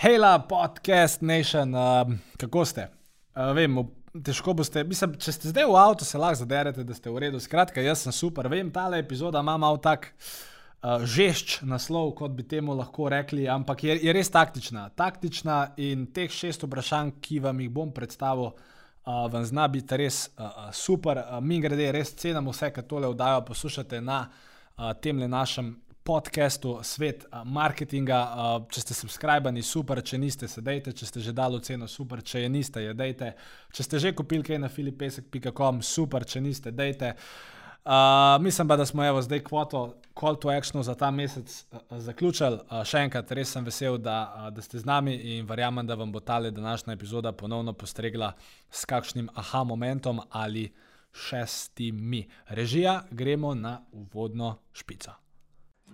Hela, podcast Nation, uh, kako ste? Uh, vem, težko boste. Mislim, če ste zdaj v avtu, se lahko zaderete, da ste v redu. Skratka, jaz sem super. Vem, ta epizoda ima malo tak uh, žešč naslov, kot bi temu lahko rekli, ampak je, je res taktična. Taktična in teh šest vprašanj, ki vam jih bom predstavil, uh, vam zna biti res uh, super. Uh, mi grede, res cenimo vse, kar tole vdajo, poslušate na uh, tem našem podkastu Svet marketinga. Če ste subskrbani, super, če niste, sedajte, če ste že dali ceno, super, če je niste, je dejte. Če ste že kupili kaj na filipesek.com, super, če niste, dejte. Uh, mislim pa, da smo evo zdaj kvoto Call to Action za ta mesec uh, zaključili. Uh, še enkrat, res sem vesel, da, uh, da ste z nami in verjamem, da vam bo ta današnja epizoda ponovno postregla s kakšnim aha momentom ali šestimi. Režija, gremo na uvodno špico.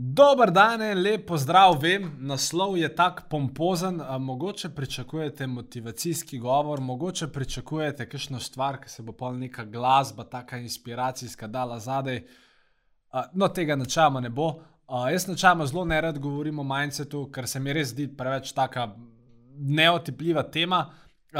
Dober dan, lep pozdrav, vem, naslov je tako pompozen, mogoče pričakujete motivacijski govor, mogoče pričakujete kakšno stvar, ki se bo pol neka glasba, taka inspiracijska dala zadaj. No, tega načela ne bo. Jaz načela zelo nerad govorim o mindsetu, ker se mi res zdi preveč taka neotipljiva tema.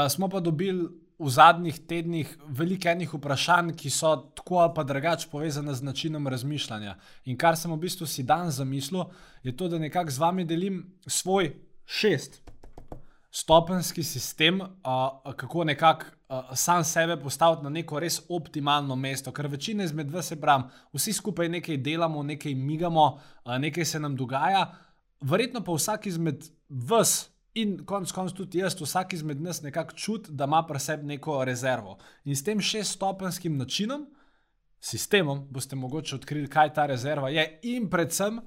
Smo pa dobili v zadnjih tednih veliko enih vprašanj, ki so tako ali pa drugače povezane z načinom razmišljanja. In kar sem v bistvu si dan zamislil, je to, da nekako z vami delim svoj šest. Stopenski sistem, uh, kako nekako uh, sam sebe postaviti na neko res optimalno mesto, ker večina izmed vas, se pravi, vsi skupaj nekaj delamo, nekaj migamo, uh, nekaj se nam dogaja, verjetno pa vsak izmed vas In konec koncev tudi jaz, vsak izmed nas nekako čuti, da ima pri sebi neko rezervo. In s tem šeststopenskim načinom, sistemom, boste mogoče odkrili, kaj ta rezerva je, in predvsem,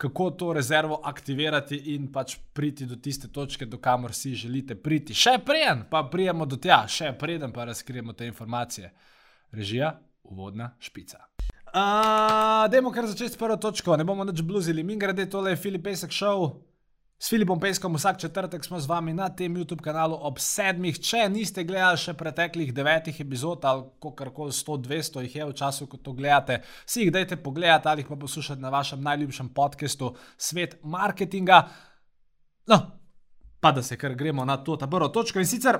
kako to rezervo aktivirati in pač priti do tiste točke, do kamor si želite priti. Še preden, pa prijemo do tja, še preden pa razkrijemo te informacije. Režija, uvodna špica. Uh, dajmo kar začeti s prvo točko, ne bomo več bluzili. Mi grede, tole je Filip Pesek šel. S Filipom Peskom vsak četrtek smo z vami na tem YouTube kanalu ob sedmih. Če niste gledali še preteklih devetih epizod ali kar koli 100-200 jih je v času, ko to gledate, si jih dajte pogledati ali jih pa poslušati na vašem najljubšem podkastu Svet marketinga. No, pa da se kar gremo na to, ta prvo točko. In sicer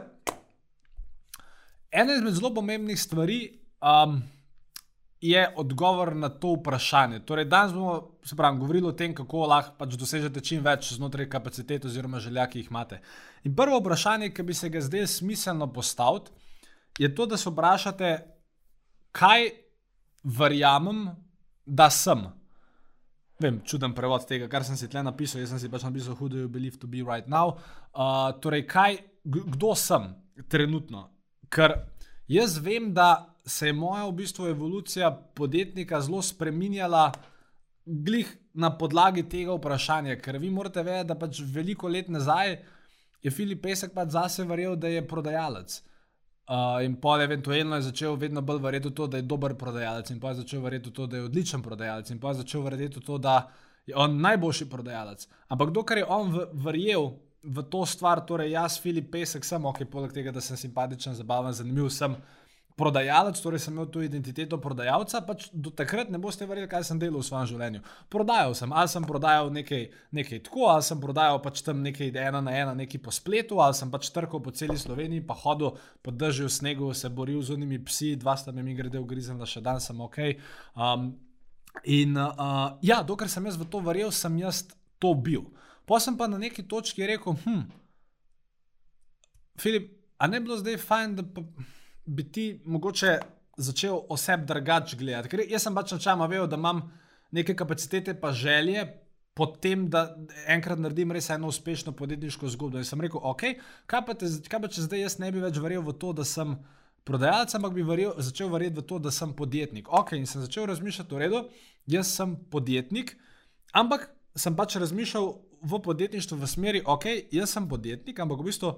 ena izmed zelo pomembnih stvari. Um, je odgovor na to vprašanje. Torej, danes bomo pravi, govorili o tem, kako lahko pač dosežete čim več znotraj kapacitet oziroma želja, ki jih imate. In prvo vprašanje, ki bi se ga zdaj smiselno postaviti, je to, da se vprašate, kaj verjamem, da sem. Vem, čuden prevod tega, kar sem si tle napisal. Jaz sem si pač napisal, who do you believe to be right now. Uh, torej, kaj, kdo sem trenutno? Ker jaz vem, da se je moja v bistvu evolucija podjetnika zelo spremenjala, glih na podlagi tega vprašanja. Ker vi morate vedeti, da pač veliko let nazaj je Filip Pesek pač zase verjel, da je prodajalec. Uh, in eventualno je začel vedno bolj verjeti v to, da je dober prodajalec, in pa je začel verjeti v to, da je odličen prodajalec, in pa je začel verjeti v to, da je on najboljši prodajalec. Ampak dokler je on verjel v to stvar, torej jaz, Filip Pesek, sem ok, poleg tega, da sem simpatičen, zabaven, zanimiv, sem prodajalec, torej sem imel to identiteto prodajalca, pač do takrat ne boste verjeli, kaj sem delal v svojem življenju. Prodajal sem, ali sem prodajal nekaj, nekaj tako, ali sem prodajal pač tam nekaj ena na ena, nekaj po spletu, ali sem pač trkal po celi Sloveniji, pa hodil po držju snegu, se boril z unimi psi, dva sta mi grede v grizen, da še dan sem ok. Um, in uh, ja, dokler sem jaz v to verjel, sem jaz to bil. Pa sem pa na neki točki rekel, hm, Filip, a ne bi bilo zdaj fajn, da pa bi ti mogoče začel oseb drugače gledati. Ker jaz sem pač načeloma vedel, da imam neke kapacitete, pa želje. Potem, da enkrat naredim res eno uspešno podjetniško zgodbo. In sem rekel, ok, kaj pa, te, kaj pa če zdaj jaz ne bi več verjel v to, da sem prodajalec, ampak bi verjel, začel verjeti v to, da sem podjetnik. Ok, in sem začel razmišljati, v redu, jaz sem podjetnik ampak sem pač razmišljal v podjetništvu v smeri, ok, jaz sem podjetnik, ampak v bistvu.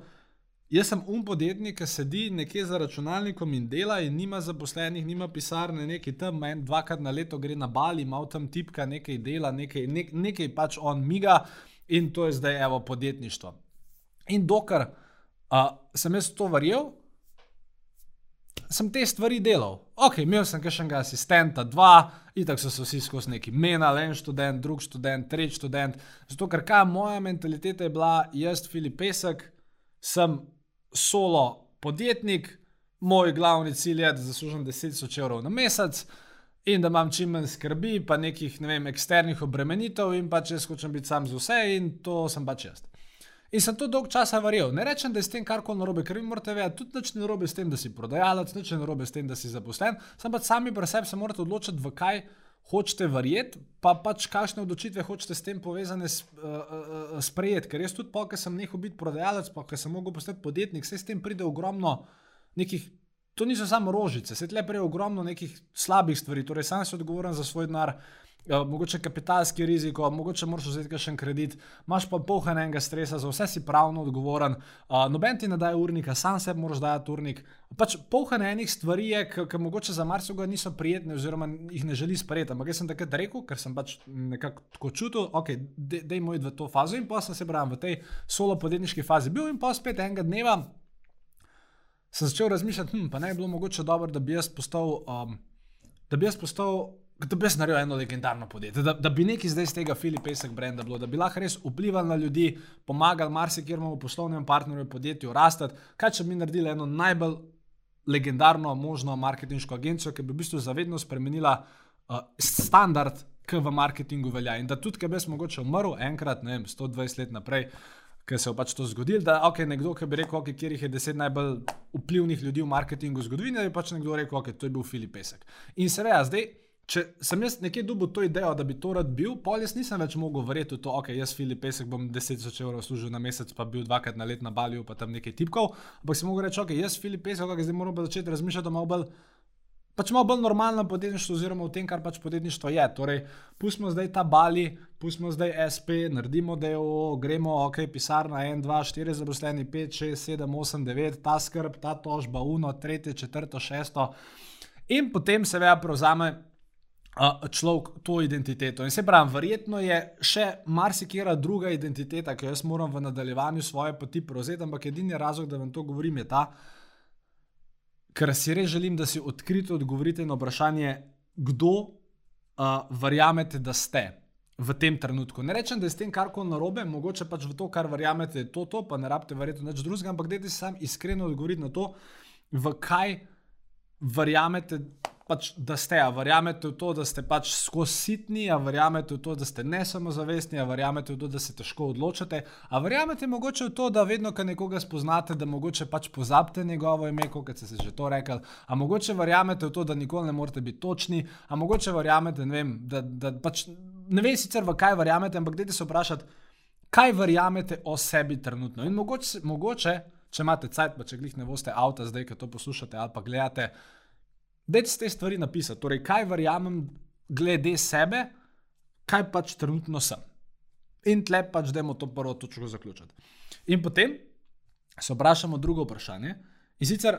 Jaz sem um podjetnik, ki sedi nekje za računalnikom in dela, in nima zaposlenih, nima pisarne, nekaj tam, en, dvakrat na leto gre na bali, ima tam tipka, nekaj dela, nekaj, nek, nekaj pač on miga in to je zdaj evo podjetništvo. In dokler uh, sem jaz to verjel, sem te stvari delal. Ok, imel sem še enega asistenta, dva, in tako so se vsi skozi neki menali, en študent, drug študent, tretji študent. Zato, ker kaj moja mentaliteta je bila, jaz, Filip Pesek, sem solo podjetnik, moj glavni cilj je, da zaslužim 10.000 evrov na mesec. In da imam čim manj skrbi, pa nekih ne vem, eksternih obremenitev, in pa če hočem biti sam z vse, in to sem pač jaz. In sem to dolg časa verjel. Ne rečem, da je s tem karkoli narobe, ker vi morate vedeti, tudi nič ni narobe s tem, da si prodajalec, nič ni narobe s tem, da si zaposlen. Sam pač sami pri sebi se morate odločiti, v kaj hočete verjeti, pa pač kakšne odločitve hočete s tem povezane s, uh, uh, sprejeti. Ker jaz tudi, pa, ker sem nehal biti prodajalec, pa ker sem mogel postati podjetnik, se s tem pride ogromno nekih. To niso samo rožice, se tle prej ogromno nekih slabih stvari, torej sam sem odgovoren za svoj denar, mogoče kapitalski riziko, mogoče moraš vzeti še en kredit, imaš pa polhanega stresa, za vse si pravno odgovoren, uh, noben ti ne daje urnika, sam sebi moraš dati urnik. Pač polhane enih stvari je, ki mogoče za marsikoga niso prijetne, oziroma jih ne želi sprejeti. Ampak jaz sem takrat rekel, ker sem pač nekako tako čutil, ok, da je moj v to fazo in pa sem se pravim v tej solo podjetniški fazi bil in pa spet enega dneva. Sem začel razmišljati, hm, pa ne bi bilo mogoče dobro, da bi jaz postal, um, da bi jaz postal da bi jaz naredil eno legendarno podjetje, da, da bi nekaj zdaj iz tega Filip Pesek brenda bilo, da bi lahko res vplival na ljudi, pomagal marsikjermu poslovnemu partnerju podjetju rastati. Kaj če bi naredili eno najbolj legendarno možno marketinško agencijo, ki bi v bistvu zavedno spremenila uh, standard, ki v marketingu velja. In da tudi, ker bi jaz mogoče umrl enkrat, ne vem, 120 let naprej. Ker se je pač to zgodilo, da je okay, nekdo, ki bi rekel, okay, kjer je deset najbolj vplivnih ljudi v marketingu zgodovine, da je pač nekdo rekel, da okay, je to bil Filip Pesek. In seveda, zdaj če sem jaz nekje dobil to idejo, da bi to rad bil, pol jaz nisem več mogel verjeti v to, ok, jaz Filip Pesek bom 10.000 evrov služil na mesec, pa bil dvakrat na let na Balju, pa tam nekaj tipkov. Ampak si mogel reči, ok, jaz Filip Pesek, ok, zdaj moram začeti razmišljati malo bolj. Pač malo bolj normalno podjetništvo, oziroma v tem, kar pač podjetništvo je. Torej, pustimo zdaj ta Bali, pustimo zdaj SP, naredimo DO, gremo, ok, pisarna 1, 2, 4 zaposleni, 5, 6, 7, 8, 9, ta skrb, ta tožba, uno, tretje, četrto, šesto. In potem seveda prevzame človek to identiteto. In se pravi, verjetno je še marsikera druga identiteta, ki jo jaz moram v nadaljevanju svoje poti prevzeti, ampak edini razlog, da vam to govorim, je ta, ker si res želim, da si odkrito odgovorite na vprašanje, kdo uh, verjamete, da ste. V tem trenutku. Ne rečem, da je s tem karkoli narobe, mogoče pač v to, kar verjamete, je to, to pa ne rabite verjeti nič drugega, ampak dajte si sam iskreno odgovoriti na to, v kaj verjamete, pač, da ste, a verjamete v to, da ste pač skozi sitni, a verjamete v to, da ste ne samozavestni, a verjamete v to, da se težko odločate, a verjamete mogoče v to, da vedno, ko nekoga spoznate, da mogoče pač pozabite njegovo ime, kot ste se že to rekli, a mogoče verjamete v to, da nikoli ne morete biti točni, a mogoče verjamete, ne vem, da, da pač ne vem sicer v kaj verjamete, ampak dajte se vprašati, kaj verjamete o sebi trenutno. In mogoče, mogoče če imate cajt, pa če glih ne boste avta zdaj, ko to poslušate ali pa gledate. Dajte ste stvari napisati, torej kaj verjamem glede sebe, kaj pač trenutno sem. In tle pač dajmo to prvo točko zaključiti. In potem se vprašamo drugo vprašanje in sicer,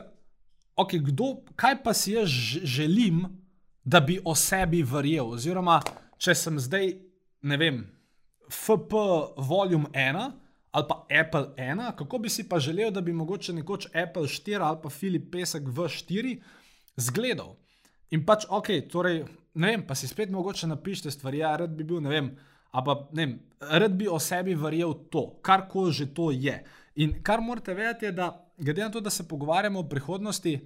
okay, kdo, kaj pa si jaz želim, da bi o sebi verjel, oziroma če sem zdaj, ne vem, FP Volume 1 ali pa Apple 1, kako bi si pa želel, da bi mogoče nekoč Apple 4 ali pa Filip Pesek V4 zgledov. In pač ok, torej, ne vem, pa si spet mogoče napišite stvari, ja, rad bi bil, ne vem, ampak ne vem, rad bi o sebi verjel to, kar koli že to je. In kar morate vedeti, je, da glede na to, da se pogovarjamo o prihodnosti,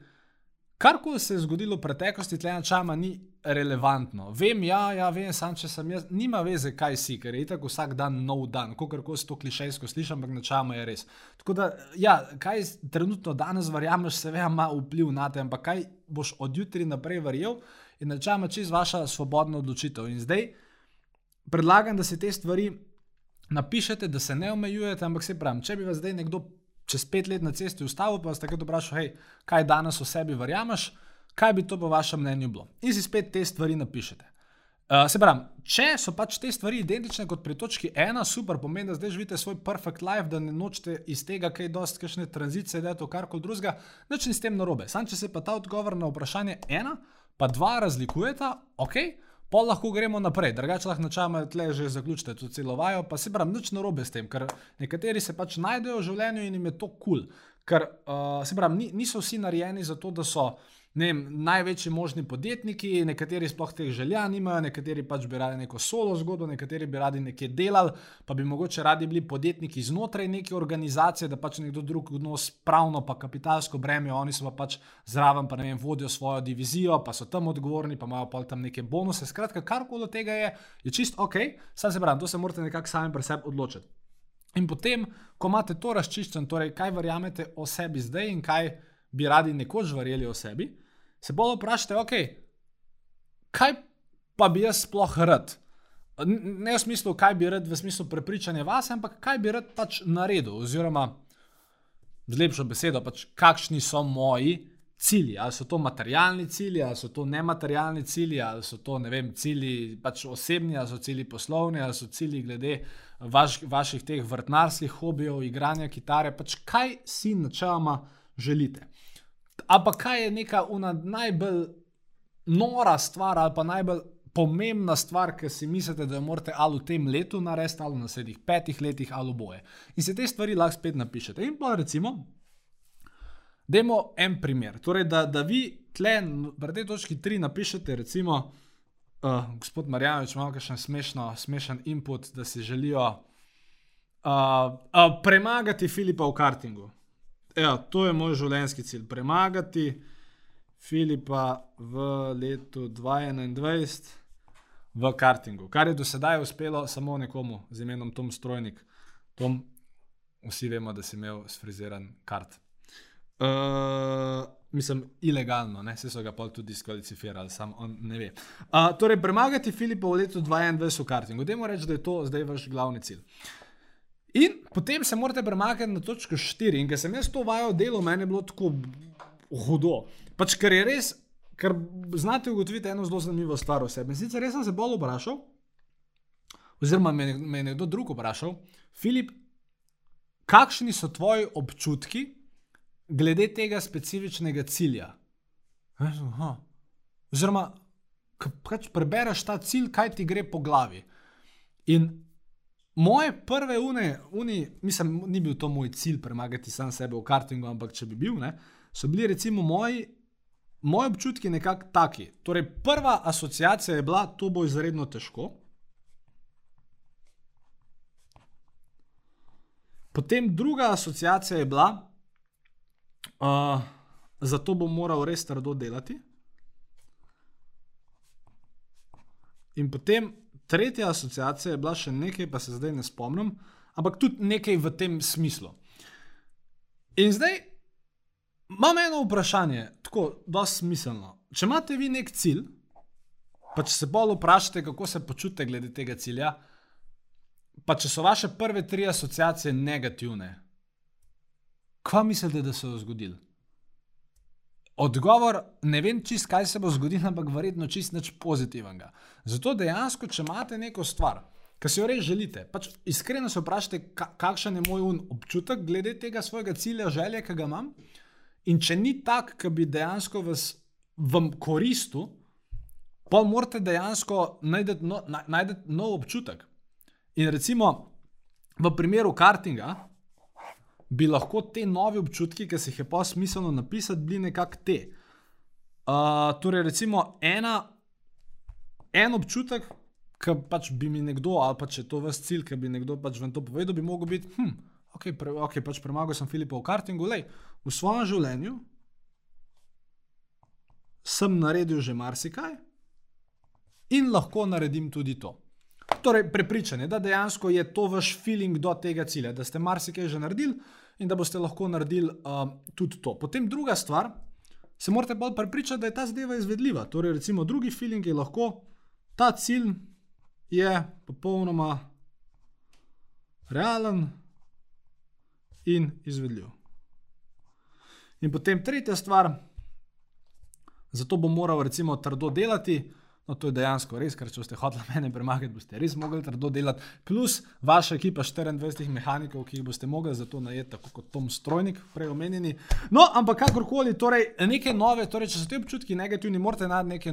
kar koli se je zgodilo v preteklosti, tlena čama ni relevantno. Vem, ja, ja, vem, sam če sem jaz, nima veze, kaj si, ker je tako vsak dan nov dan, kako kar se to klišejsko sliši, ampak načama je res. Tako da, ja, kaj trenutno danes verjameš, seveda ima vpliv na te, ampak kaj boš od jutri naprej verjel in načama čez vaša svobodna odločitev. In zdaj predlagam, da si te stvari napišete, da se ne omejujete, ampak se pravim, če bi vas zdaj nekdo čez pet let na cesti ustavil, pa vas takrat vprašal, hej, kaj danes o sebi verjameš kaj bi to po vašem mnenju bilo. In si spet te stvari napišete. Uh, se pravi, če so pač te stvari identične kot pri točki ena, super, pomeni, da zdaj živite svoj perfect life, da ne nočete iz tega, kaj dosti, kakšne tranzicije, da je to karkoli drugega, nič ni s tem narobe. Sam, če se pa ta odgovor na vprašanje ena, pa dva razlikujeta, ok, pol lahko gremo naprej, drugače lahko načama tle že zaključite to celo vajo, pa se pravi, nič narobe s tem, ker nekateri se pač najdejo v življenju in jim je to kul. Cool. Ker uh, se pravi, niso vsi narejeni za to, da so vem, največji možni podjetniki, nekateri sploh teh želja nimajo, nekateri pač bi radi neko solo zgodbo, nekateri bi radi nekaj delali, pa bi mogoče radi bili podjetniki znotraj neke organizacije, da pač nekdo drug odnos pravno pa kapitalsko breme, oni so pa pač zraven, pa ne vem, vodijo svojo divizijo, pa so tam odgovorni, pa imajo pa tam neke bonuse. Skratka, karkoli od tega je, je čist ok, sam se pravim, to se morate nekako sami pri sebi odločiti. In potem, ko imate to razčiščeno, torej kaj verjamete o sebi zdaj in kaj bi radi nekoč verjeli o sebi, se bolj vprašajte, ok, kaj pa bi jaz sploh rad? Ne v smislu, kaj bi rad, v smislu prepričanja vas, ampak kaj bi rad pač naredil, oziroma z lepšo besedo, pač kakšni so moji cilji. Ali so to materialni cilji, ali so to nematerialni cilji, ali so to ne vem, cilji pač osebni, ali so cilji poslovni, ali so cilji glede vaš, vaših teh vrtnarskih hobijev, igranja kitare, pač kaj si načeloma želite. Ampak kaj je neka najbolj nora stvar ali pa najbolj pomembna stvar, ki si mislite, da jo morate ali v tem letu narediti, ali v naslednjih petih letih, ali boje. In se te stvari lahko spet napišete. In pa recimo, dajmo en primer. Torej, da, da vi tle, v tej točki tri, napišete, recimo, uh, gospod Marjanovič, malo še smešno, smešen input, da si želijo uh, uh, premagati Filipa v kartingu. Evo, to je moj življenjski cilj. Premagati Filipa v letu 2021 v kartingu, kar je do sedaj uspelo samo nekomu z imenom Tom Strojnik. Tom, vsi vemo, da si imel sfriziran kart. Uh, mislim, ilegalno, ne? se so ga pa tudi diskvalificirali, sam on ne ve. Uh, torej, premagati Filipa v letu 2021 v kartingu. Dajmo reči, da je to zdaj vaš glavni cilj. In potem se morate premakniti na točko 4. In ker sem jaz to vajal delo, meni je bilo tako hudo. Pač kar je res, ker znate ugotoviti eno zelo zanimivo stvar o sebi. Sicer res sem se bolj vprašal, oziroma me, je nekdo drug vprašal, Filip, kakšni so tvoji občutki glede tega specifičnega cilja? Aha. Oziroma, kaj pač prebereš ta cilj, kaj ti gre po glavi. In Moje prve uni, uni, mislim, ni bil to moj cilj premagati sam sebe v kartingu, ampak če bi bil, ne, so bili recimo moji, moji občutki nekako taki. Torej, prva asociacija je bila, to bo izredno težko. Potem druga asociacija je bila, uh, zato bom moral res trdo delati. In potem Tretja asociacija je bila še nekaj, pa se zdaj ne spomnim, ampak tudi nekaj v tem smislu. In zdaj imam eno vprašanje, tako je smiselno. Če imate vi nek cilj, pa če se bolj vprašate, kako se počutite glede tega cilja, pa če so vaše prve tri asociacije negativne, kaj mislite, da se bo zgodilo? Odgovor, ne vem čist, kaj se bo zgodilo, ampak verjetno čist nič pozitivnega. Zato dejansko, če imate neko stvar, ki si jo res želite, pač iskreno se vprašajte, kakšen je moj občutek glede tega svojega cilja, želje, ki ga imam. In če ni tak, ki bi dejansko vas, vam koristil, pa morate dejansko najti no, nov občutek. In recimo v primeru kartinga bi lahko te nove občutki, ki se jih je pa smiselno napisati, bili nekako te. Uh, torej, recimo, ena, en občutek, ki pač bi mi nekdo, ali pa če to vas cilj, ki bi nekdo pač vam to povedal, bi lahko bil, hm, ok, pre, okay pač premagal sem Filipa v kartingu, lej, v svojem življenju sem naredil že marsikaj in lahko naredim tudi to. Torej, prepričanje, da dejansko je to vaš feeling do tega cilja, da ste marsikaj že naredili in da boste lahko naredili uh, tudi to. Potem druga stvar, se morate bolj prepričati, da je ta zadeva izvedljiva. Torej, recimo, drugi feeling je lahko ta cilj je popolnoma realen in izvedljiv. In potem tretja stvar, zato bom moral recimo trdo delati. No, to je dejansko res, ker če ste hoteli mene premagati, boste res mogli trdo delati, plus vaša ekipa 24 mehanikov, ki jih boste mogli za to najeti, tako kot Tom Strojnik, prej omenjeni. No, ampak kakorkoli, torej, neke nove, torej, če so ti občutki negativni, morate najti neke,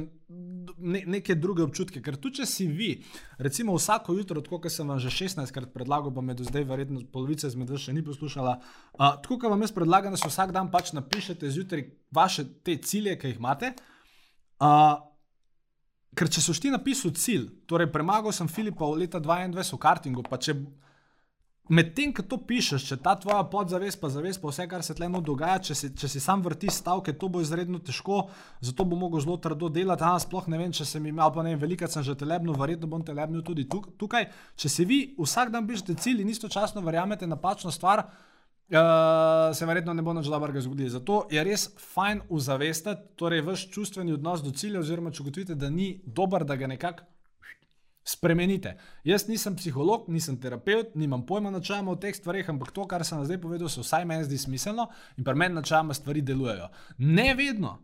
ne, neke druge občutke. Ker tu, če si vi, recimo vsako jutro, tako kot sem vam že 16krat predlagal, pa me do zdaj verjetno polovica izmed vas še ni poslušala, uh, tako kot vam jaz predlagam, da si vsak dan pač napišete zjutraj vaše te cilje, ki jih imate. Uh, ker če so ti napisali cilj, torej premagal sem Filipa v leta 2021 v kartingu, pa če medtem, ko to pišeš, če ta tvoja podzavest, pa zavest, pa vse, kar se tle no dogaja, če si, če si sam vrti stavke, to bo izredno težko, zato bo mogel zelo trdo delati. A, sploh ne vem, če sem imel, pa ne vem, veliko sem že telebno, verjetno bom telebno tudi tukaj. Če si vi vsak dan pišete cilj in istočasno verjamete napačno stvar, Uh, se verjetno ne bo nič dobrega zgodilo. Zato je res fajn uzavestiti, torej vaš čustveni odnos do cilja, oziroma če ugotovite, da ni dober, da ga nekako spremenite. Jaz nisem psiholog, nisem terapeut, nimam pojma načeloma o teh stvarih, ampak to, kar sem zdaj povedal, se vsaj meni zdi smiselno in pri meni načeloma stvari delujejo. Ne vedno.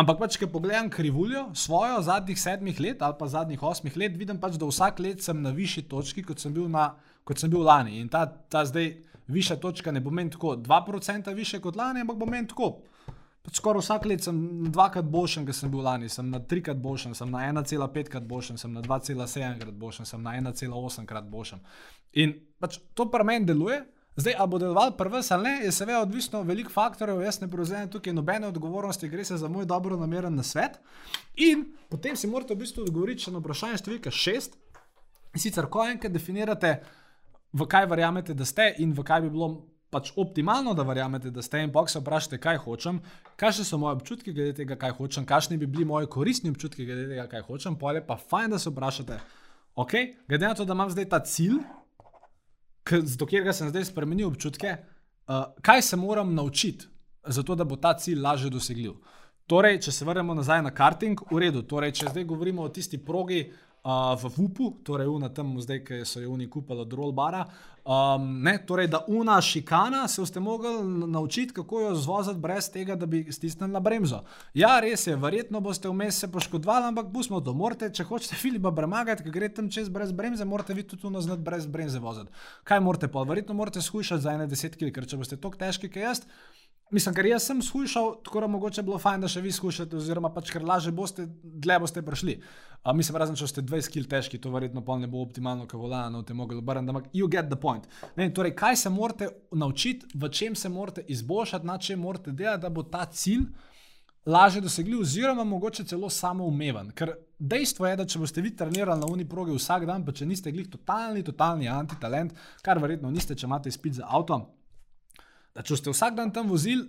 Ampak pač, če pogledam krivuljo svojo zadnjih sedmih let ali pa zadnjih osmih let, vidim pač, da vsak let sem na višji točki, kot sem bil, na, kot sem bil lani. In ta, ta zdaj višja točka ne bo meni tako 2% više kot lani, ampak bo meni tako. Pač skoraj vsak let sem dvakrat boljši, kot sem bil lani, sem na trikrat boljši, sem na 1,5 krat boljši, sem na 2,7 krat boljši, sem na 1,8 krat boljši. In pač to pri meni deluje. Zdaj, ali bo deloval prvi ali ne, je seveda odvisno od velikih faktorjev, jaz ne prevzemem tukaj nobene odgovornosti, gre se za moj dobro nameren svet. In potem si morate v bistvu odgovoriti na vprašanje številka šest. In sicer, ko enkrat definirate, v kaj verjamete, da ste in v kaj bi bilo pač optimalno, da verjamete, da ste in pa se vprašate, kaj hočem, kakšne so moje občutki glede tega, kaj hočem, kakšni bi bili moji koristni občutki glede tega, kaj hočem, pa je pa fajn, da se vprašate, ok, glede na to, da imam zdaj ta cilj, do katerega sem zdaj spremenil občutke, uh, kaj se moram naučiti, zato da bo ta cilj lažje dosegljiv. Torej, če se vrnemo nazaj na karting, v redu. Torej, če zdaj govorimo o tisti progi, uh, v Vupu, torej una tam, zdaj, ki so jo oni kupili od Rollbara. Um, ne, torej, da una šikana se boste mogli naučiti, kako jo zvoziti brez tega, da bi stisnili na bremzo. Ja, res je, verjetno boste vmes se poškodovali, ampak pustimo to. Morate, če hočete Filipa premagati, ki gre tam čez brez bremze, morate vi tudi tu naznati brez bremze voziti. Kaj morate pa? Verjetno morate skušati za ene deset kg, ker če boste tako težki, kot jaz. Mislim, ker jaz sem skušal, tako da mogoče bilo fajn, da še vi skušate, oziroma pač ker lažje boste, dlje boste prišli. Uh, mislim, razen če ste 20 kg težki, to verjetno pa ne bo optimalno, kaj volano, no, te mogli obrniti, ampak you get the point. Ne, torej, kaj se morate naučiti, v čem se morate izboljšati, na čem morate delati, da bo ta cilj lažje dosegljiv, oziroma mogoče celo samoumeven. Ker dejstvo je, da če boste vi trenirali na uni progi vsak dan, pa če niste glih totalni, totalni antitalent, kar verjetno niste, če imate spit za avto da če ste vsak dan tam vozili,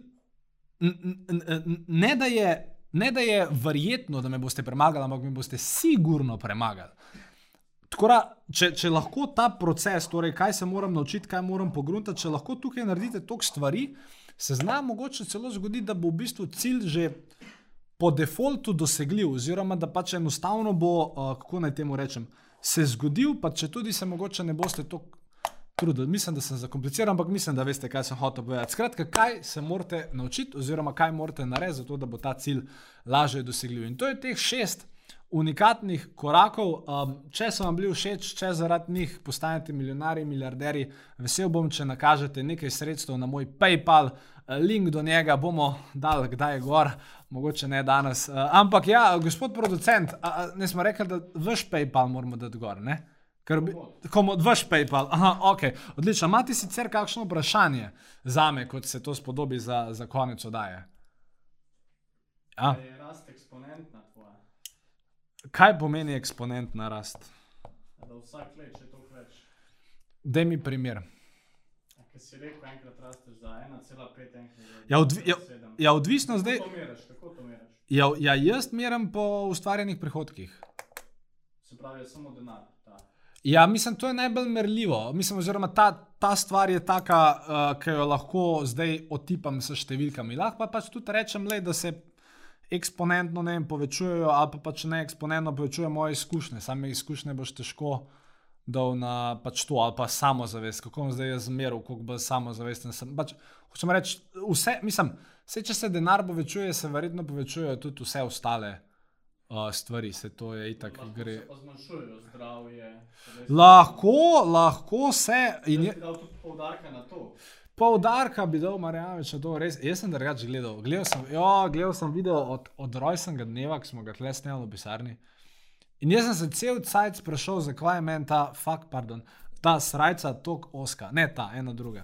ne da je. Ne da je verjetno, da me boste premagali, ampak me boste sigurno premagali. Da, če, če lahko ta proces, torej kaj se moram naučiti, kaj moram pogruntati, če lahko tukaj naredite toliko stvari, se zna mogoče celo zgoditi, da bo v bistvu cilj že po defaultu dosegljiv, oziroma da pač enostavno bo, uh, kako naj temu rečem, se zgodil, pa če tudi se mogoče ne boste toliko trudil. Mislim, da sem zakompliciral, ampak mislim, da veste, kaj sem hotel povedati. Skratka, kaj se morate naučiti, oziroma kaj morate narediti, zato da bo ta cilj lažje dosegljiv. In to je teh šest unikatnih korakov. Um, če so vam bili všeč, če zaradi njih postanete milijonari, milijarderi, vesel bom, če nakažete nekaj sredstev na moj PayPal. Link do njega bomo dali, kdaj je gor, mogoče ne danes. Uh, ampak ja, gospod producent, ne smo rekli, da vaš PayPal moramo dati gor. Ne? Ker bi, komu odvaš PayPal. Aha, ok, odlično. Imate sicer kakšno vprašanje za me, kot se to spodobi za, za konec oddaje? Ja. Je rast eksponentna tvoja? Kaj pomeni eksponentna rast? Da vsak let je to več. Daj mi primer. Ker si rekel, enkrat rasteš za 1,5 enkrat. Ja, odvi, ja, ja, odvisno zdaj. Kako to meriš? Kako to meriš? Ja, ja, jaz merim po ustvarjenih prihodkih. Se pravi, samo denar. Ja, mislim, to je najbolj merljivo. Mislim, oziroma ta, ta stvar je taka, uh, ki jo lahko zdaj otipam s številkami. Lahko pa pač tudi rečem, le, da se eksponentno ne vem, povečujejo, ali pa pač ne eksponentno povečujejo moje izkušnje. Same izkušnje boš težko dal na pač to, ali pa samozavest. Kako bom zdaj jaz zmeral, koliko bo samozavesten. Sem. Pač, hočem reči, vse, mislim, vse, če se denar povečuje, se verjetno povečujejo tudi vse ostale uh, stvari, se to je itak Lahko gre. zmanjšujejo zdravje. Lahko, lahko se. In je, dal tudi poudarka na to. poudarka bi dal Marjanovič to, res. Jaz sem drugače gledal. Gledal sem, jo, gledal sem video od, od rojstnega dneva, ki smo ga tle snemali v pisarni. In jaz sem se cel cajt sprašal, zakaj je meni ta, fuck, pardon, ta srajca tako oska, ne ta, ena druga.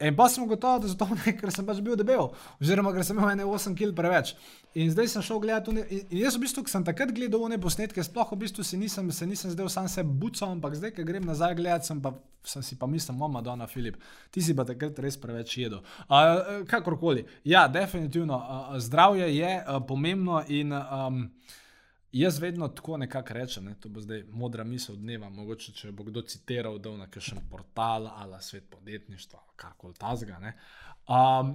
In pa sem gotovo, da zato ne, ker sem pač bil debel, oziroma ker sem imel ene 8 kg preveč. In zdaj sem šel gledati, one, in, jaz v bistvu, ko sem takrat gledal one posnetke, sploh v bistvu si nisem, se nisem zdel sam se bucom, ampak zdaj, ko grem nazaj gledati, sem pa, sem si pa mislil, mama, Dona Filip, ti si pa takrat res preveč jedel. Uh, kakorkoli, ja, definitivno, uh, zdravje je uh, pomembno in um, Jaz vedno tako nekako rečem, ne, to bo zdaj modra misel dneva, mogoče če bo kdo citiral, da je na kakšen portal ali svet podjetništva, karkoli tazga. Um,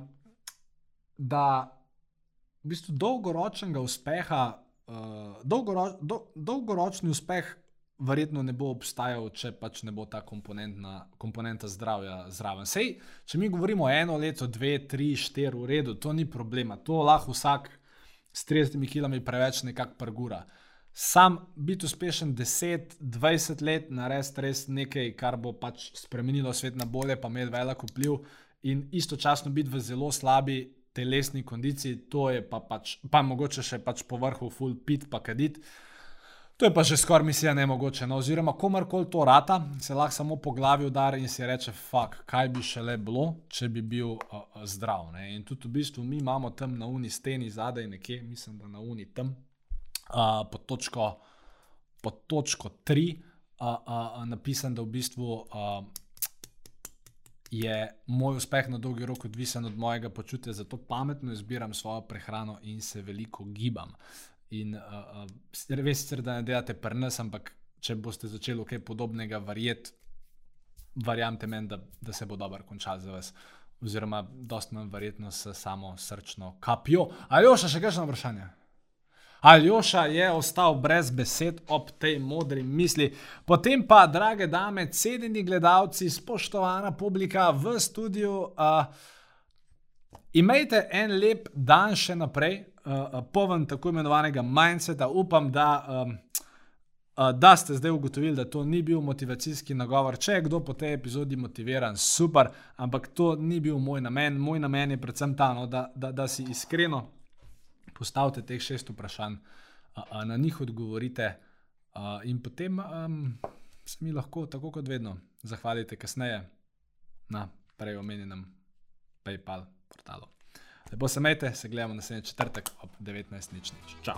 da v bistvu dolgoročnega uspeha, uh, dolgoro, do, dolgoročni uspeh verjetno ne bo obstajal, če pač ne bo ta komponenta zdravja zraven. Sej, če mi govorimo eno leto, dve, tri, štiri, v redu, to ni problema, to lahko vsak s 30 kilami preveč nekako prgura. Sam biti uspešen 10-20 let, narediti res nekaj, kar bo pač spremenilo svet na bolje, pa imeti velik vpliv, in istočasno biti v zelo slabi telesni kondiciji, to je pa pač, pa mogoče še pač po vrhu, full pit, pa kadit. To je pa že skoraj misija nemogoče. No? Oziroma, komarkoli to rata, se lahko samo po glavi udari in si reče: Fak, kaj bi še le bilo, če bi bil uh, uh, zdrav. Ne? In tudi v bistvu mi imamo tam na uni steni zadaj, nekje, mislim, da na uni tam, uh, pod, točko, pod točko 3, uh, uh, napisan, da v bistvu. Uh, Je moj uspeh na dolgi rok odvisen od mojega počutja, zato pametno izbiram svojo prehrano in se veliko gibam. In uh, uh, res je, da ne delate prnas, ampak če boste začeli kaj podobnega verjeti, verjamete meni, da, da se bo dobro končal za vas. Oziroma, dosta manj verjetno s samo srčno kapjo. Ali još še kakšno vprašanje? Aljoša je ostal brez besed ob tej modri misli. Potem pa, drage dame, cenjeni gledalci, spoštovana publika v studiu, uh, imejte en lep dan še naprej, uh, poven tako imenovanega mindseta. Upam, da, um, uh, da ste zdaj ugotovili, da to ni bil motivacijski nagovor. Če je kdo po tej epizodi motiviran, super, ampak to ni bil moj namen. Moj namen je predvsem ta, no, da, da, da si iskreno postavite teh šest vprašanj, a, a na njih odgovorite, a, in potem um, se mi lahko, tako kot vedno, zahvalite kasneje na prej omenjenem PayPal portalu. Lepo se imejte, se gledamo naslednji četrtek ob 19.00. Čau!